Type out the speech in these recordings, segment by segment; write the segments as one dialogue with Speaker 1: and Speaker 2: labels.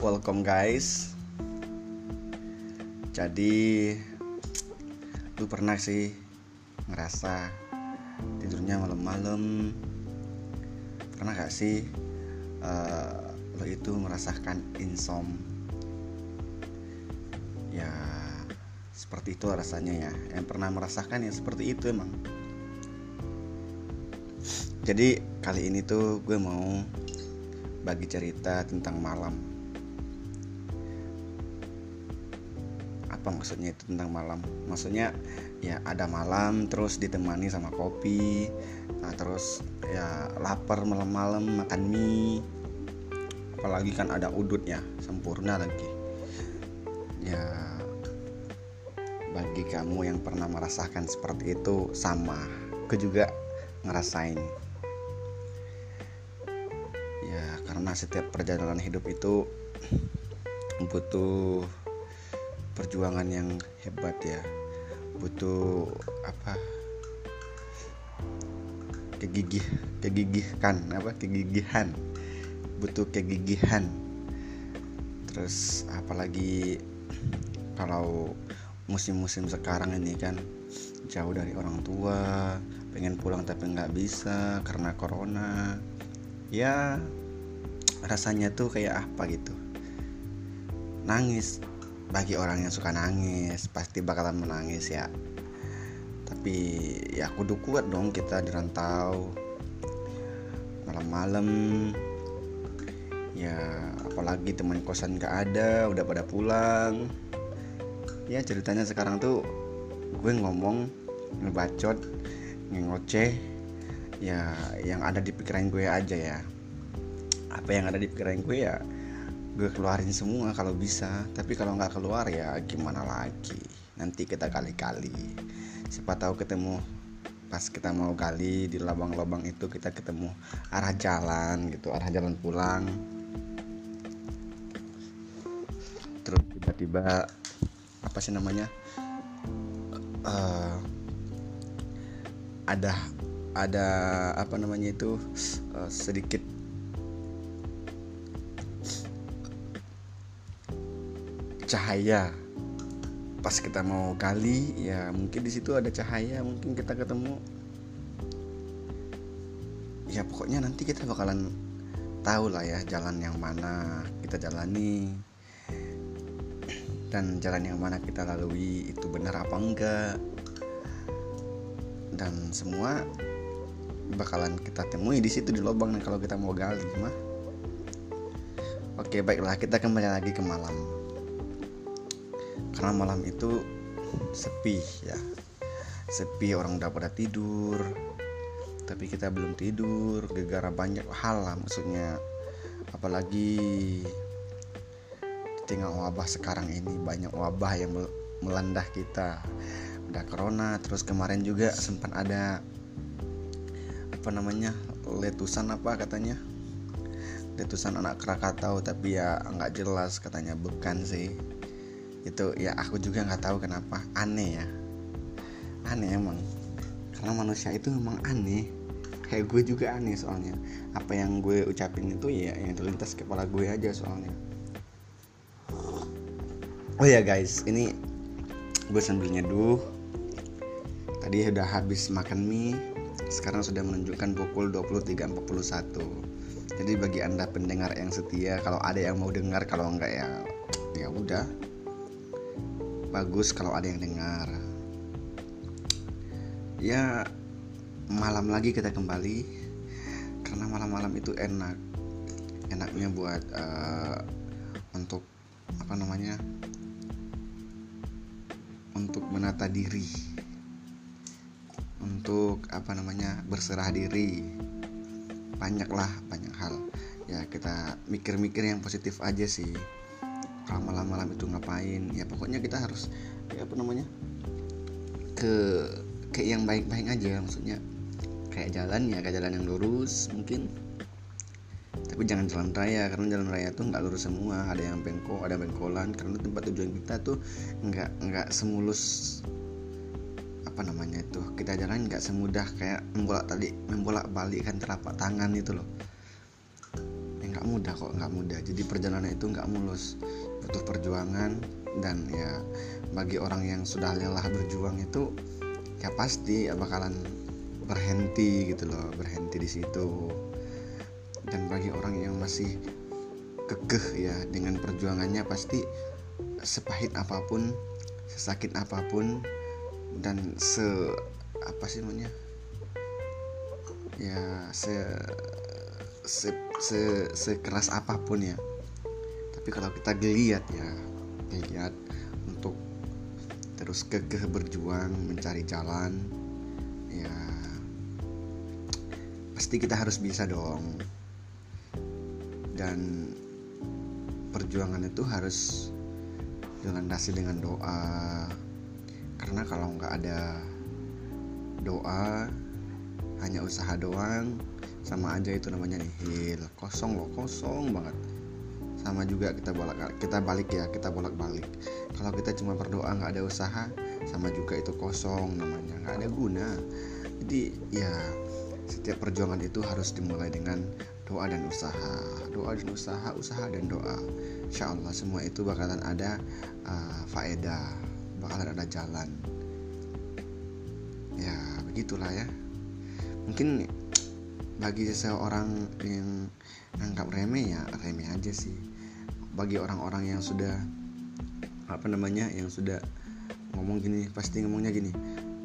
Speaker 1: welcome guys. Jadi lu pernah sih ngerasa tidurnya malam-malam? Pernah gak sih uh, lo itu merasakan insom? Ya seperti itu rasanya ya. Yang pernah merasakan ya seperti itu emang. Jadi kali ini tuh gue mau bagi cerita tentang malam apa maksudnya itu tentang malam? Maksudnya ya ada malam terus ditemani sama kopi nah terus ya lapar malam-malam makan mie. Apalagi kan ada udutnya sempurna lagi. Ya bagi kamu yang pernah merasakan seperti itu sama. Aku juga ngerasain. Ya karena setiap perjalanan hidup itu butuh perjuangan yang hebat ya. Butuh apa? Kegigih kegigihkan apa? Kegigihan. Butuh kegigihan. Terus apalagi kalau musim-musim sekarang ini kan jauh dari orang tua pengen pulang tapi nggak bisa karena corona. Ya rasanya tuh kayak apa gitu? Nangis bagi orang yang suka nangis pasti bakalan menangis ya. Tapi ya kudu kuat dong kita di rantau malam-malam ya apalagi teman kosan gak ada udah pada pulang. Ya ceritanya sekarang tuh gue ngomong ngebacot ngoceh ya yang ada di pikiran gue aja ya. Apa yang ada di pikiran gue ya gue keluarin semua kalau bisa. Tapi kalau nggak keluar ya gimana lagi? Nanti kita kali-kali siapa tahu ketemu pas kita mau gali di lubang-lubang itu kita ketemu arah jalan gitu arah jalan pulang. Terus tiba-tiba apa sih namanya uh, ada ada apa namanya itu uh, sedikit cahaya. Pas kita mau gali ya mungkin di situ ada cahaya mungkin kita ketemu. Ya pokoknya nanti kita bakalan tahu lah ya jalan yang mana kita jalani. Dan jalan yang mana kita lalui itu benar apa enggak. Dan semua bakalan kita temui di situ di lubang kalau kita mau gali mah. Oke baiklah kita kembali lagi ke malam karena malam itu sepi ya. Sepi orang udah pada tidur. Tapi kita belum tidur gegara banyak hal lah maksudnya. Apalagi tinggal wabah sekarang ini banyak wabah yang melanda kita. Ada corona terus kemarin juga sempat ada apa namanya letusan apa katanya? Letusan anak Krakatau tapi ya nggak jelas katanya bukan sih itu ya aku juga nggak tahu kenapa. Aneh ya. Aneh emang. Karena manusia itu memang aneh. Kayak gue juga aneh soalnya. Apa yang gue ucapin itu ya yang terlintas kepala gue aja soalnya. Oh ya guys. Ini gue sambil nyeduh. Tadi udah habis makan mie. Sekarang sudah menunjukkan pukul 23.41 jadi bagi anda pendengar yang setia kalau ada yang mau dengar kalau enggak ya ya udah bagus kalau ada yang dengar. Ya malam lagi kita kembali karena malam-malam itu enak. Enaknya buat uh, untuk apa namanya untuk menata diri. Untuk apa namanya berserah diri. Banyaklah banyak hal. Ya kita mikir-mikir yang positif aja sih kalau malam-malam itu ngapain. Ya pokoknya kita harus ya apa namanya ke ke yang baik-baik aja. Maksudnya kayak jalan ya kayak jalan yang lurus mungkin. Tapi jangan jalan raya karena jalan raya tuh nggak lurus semua. Ada yang bengkok ada bengkolan karena tempat tujuan kita tuh nggak nggak semulus apa namanya itu kita jalan nggak semudah kayak membolak tadi membolak balikan telapak tangan itu loh. Nggak mudah kok nggak mudah. Jadi perjalanan itu nggak mulus butuh perjuangan dan ya bagi orang yang sudah lelah berjuang itu ya pasti ya bakalan berhenti gitu loh berhenti di situ. Dan bagi orang yang masih kekeh ya dengan perjuangannya pasti sepahit apa pun sesakit apa pun dan se apa sih namanya? Ya se se, se sekeras apa pun ya tapi kalau kita geliat ya geliat untuk terus kekeh berjuang mencari jalan ya pasti kita harus bisa dong. Dan perjuangan itu harus dilandasi dengan doa. Karena kalau nggak ada doa hanya usaha doang sama aja itu namanya nihil. Kosong loh kosong banget sama juga kita bolak kita balik ya kita bolak balik kalau kita cuma berdoa nggak ada usaha sama juga itu kosong namanya nggak ada guna. Jadi ya setiap perjuangan itu harus dimulai dengan doa dan usaha. Doa dan usaha usaha dan doa. Insya Allah semua itu bakalan ada uh, faedah bakalan ada jalan. Ya begitulah ya. Mungkin bagi seseorang yang anggap remeh ya remeh aja sih bagi orang-orang yang sudah apa namanya yang sudah ngomong gini pasti ngomongnya gini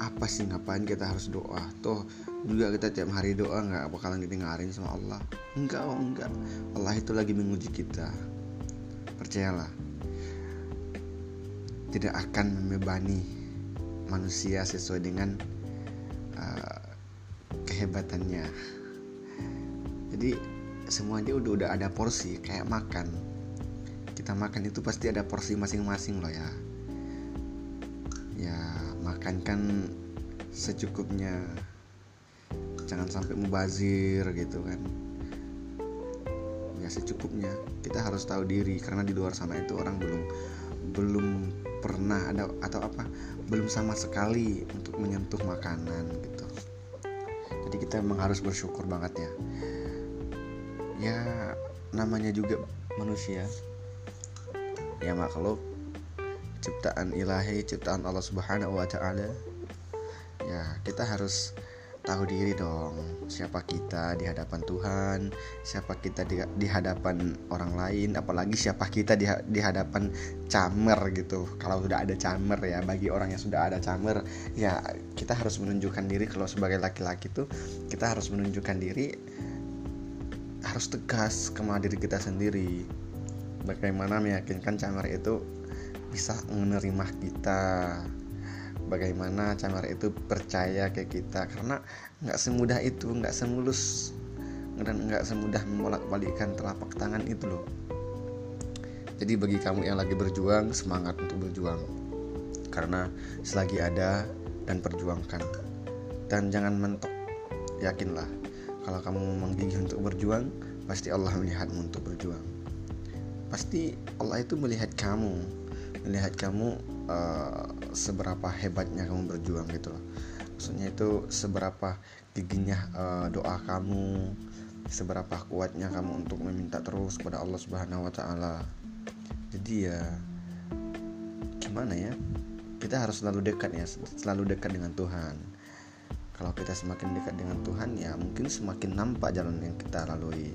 Speaker 1: apa sih ngapain kita harus doa? Toh juga kita tiap hari doa nggak bakalan didengarin sama Allah. Enggak oh enggak. Allah itu lagi menguji kita. Percayalah tidak akan membebani manusia sesuai dengan uh, kehebatannya. Jadi semuanya udah udah ada porsi kayak makan kita makan itu pasti ada porsi masing-masing loh ya. Ya makan kan secukupnya. Jangan sampai mubazir gitu kan. Ya secukupnya. Kita harus tahu diri karena di luar sana itu orang belum belum pernah ada atau apa belum sama sekali untuk menyentuh makanan gitu. Jadi kita memang harus bersyukur banget ya. Ya namanya juga manusia ya makhluk. Ciptaan ilahi ciptaan Allah Subhanahu wa taala. Ya kita harus tahu diri dong siapa kita di hadapan Tuhan siapa kita di, di hadapan orang lain apalagi siapa kita di, di hadapan camer gitu. Kalau sudah ada camer ya bagi orang yang sudah ada camer ya kita harus menunjukkan diri. Kalau sebagai laki-laki tuh kita harus menunjukkan diri harus tegas kepada diri kita sendiri bagaimana meyakinkan camar itu bisa menerima kita? Bagaimana camar itu percaya ke kita? Karena nggak semudah itu nggak semulus dan nggak semudah membolak balikan telapak tangan itu loh. Jadi bagi kamu yang lagi berjuang semangat untuk berjuang. Karena selagi ada dan perjuangkan. Dan jangan mentok yakinlah. Kalau kamu memang gigih untuk berjuang pasti Allah melihatmu untuk berjuang pasti Allah itu melihat kamu melihat kamu uh, seberapa hebatnya kamu berjuang gitu loh. Maksudnya itu seberapa giginya uh, doa kamu seberapa kuatnya kamu untuk meminta terus kepada Allah Subhanahu wa taala. Jadi ya gimana ya? Kita harus selalu dekat ya selalu dekat dengan Tuhan. Kalau kita semakin dekat dengan Tuhan ya mungkin semakin nampak jalan yang kita lalui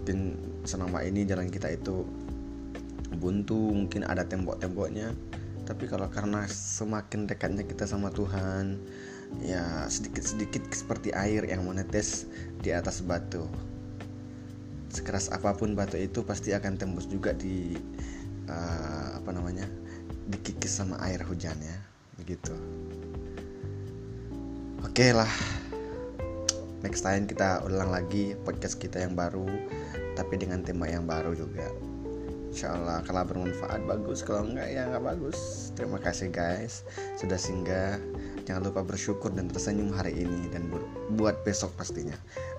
Speaker 1: mungkin selama ini jalan kita itu buntu mungkin ada tembok-temboknya. Tapi kalau karena semakin dekatnya kita sama Tuhan ya sedikit-sedikit seperti air yang menetes di atas batu. Sekeras apa pun batu itu pasti akan tembus juga di uh, apa namanya dikikis sama air hujan ya. Begitu. Oke okay lah next time kita ulang lagi podcast kita yang baru tapi dengan tema yang baru juga. Insya Allah kalau bermanfaat. Bagus kalau enggak ya nggak bagus. Terima kasih guys sudah singgah. Jangan lupa bersyukur dan tersenyum hari ini dan buat besok pastinya.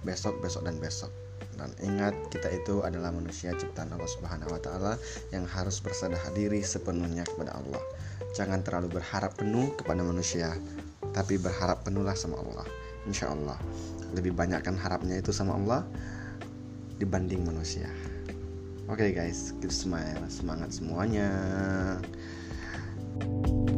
Speaker 1: Besok besok dan besok. Dan ingat kita itu adalah manusia ciptaan Allah Subhanahu wa taala yang harus berserah diri sepenuhnya kepada Allah. Jangan terlalu berharap penuh kepada manusia tapi berharap penuhlah sama Allah insya Allah lebih banyak kan harapnya itu sama Allah dibanding manusia. Oke okay guys. Keep smile semangat semuanya. thank you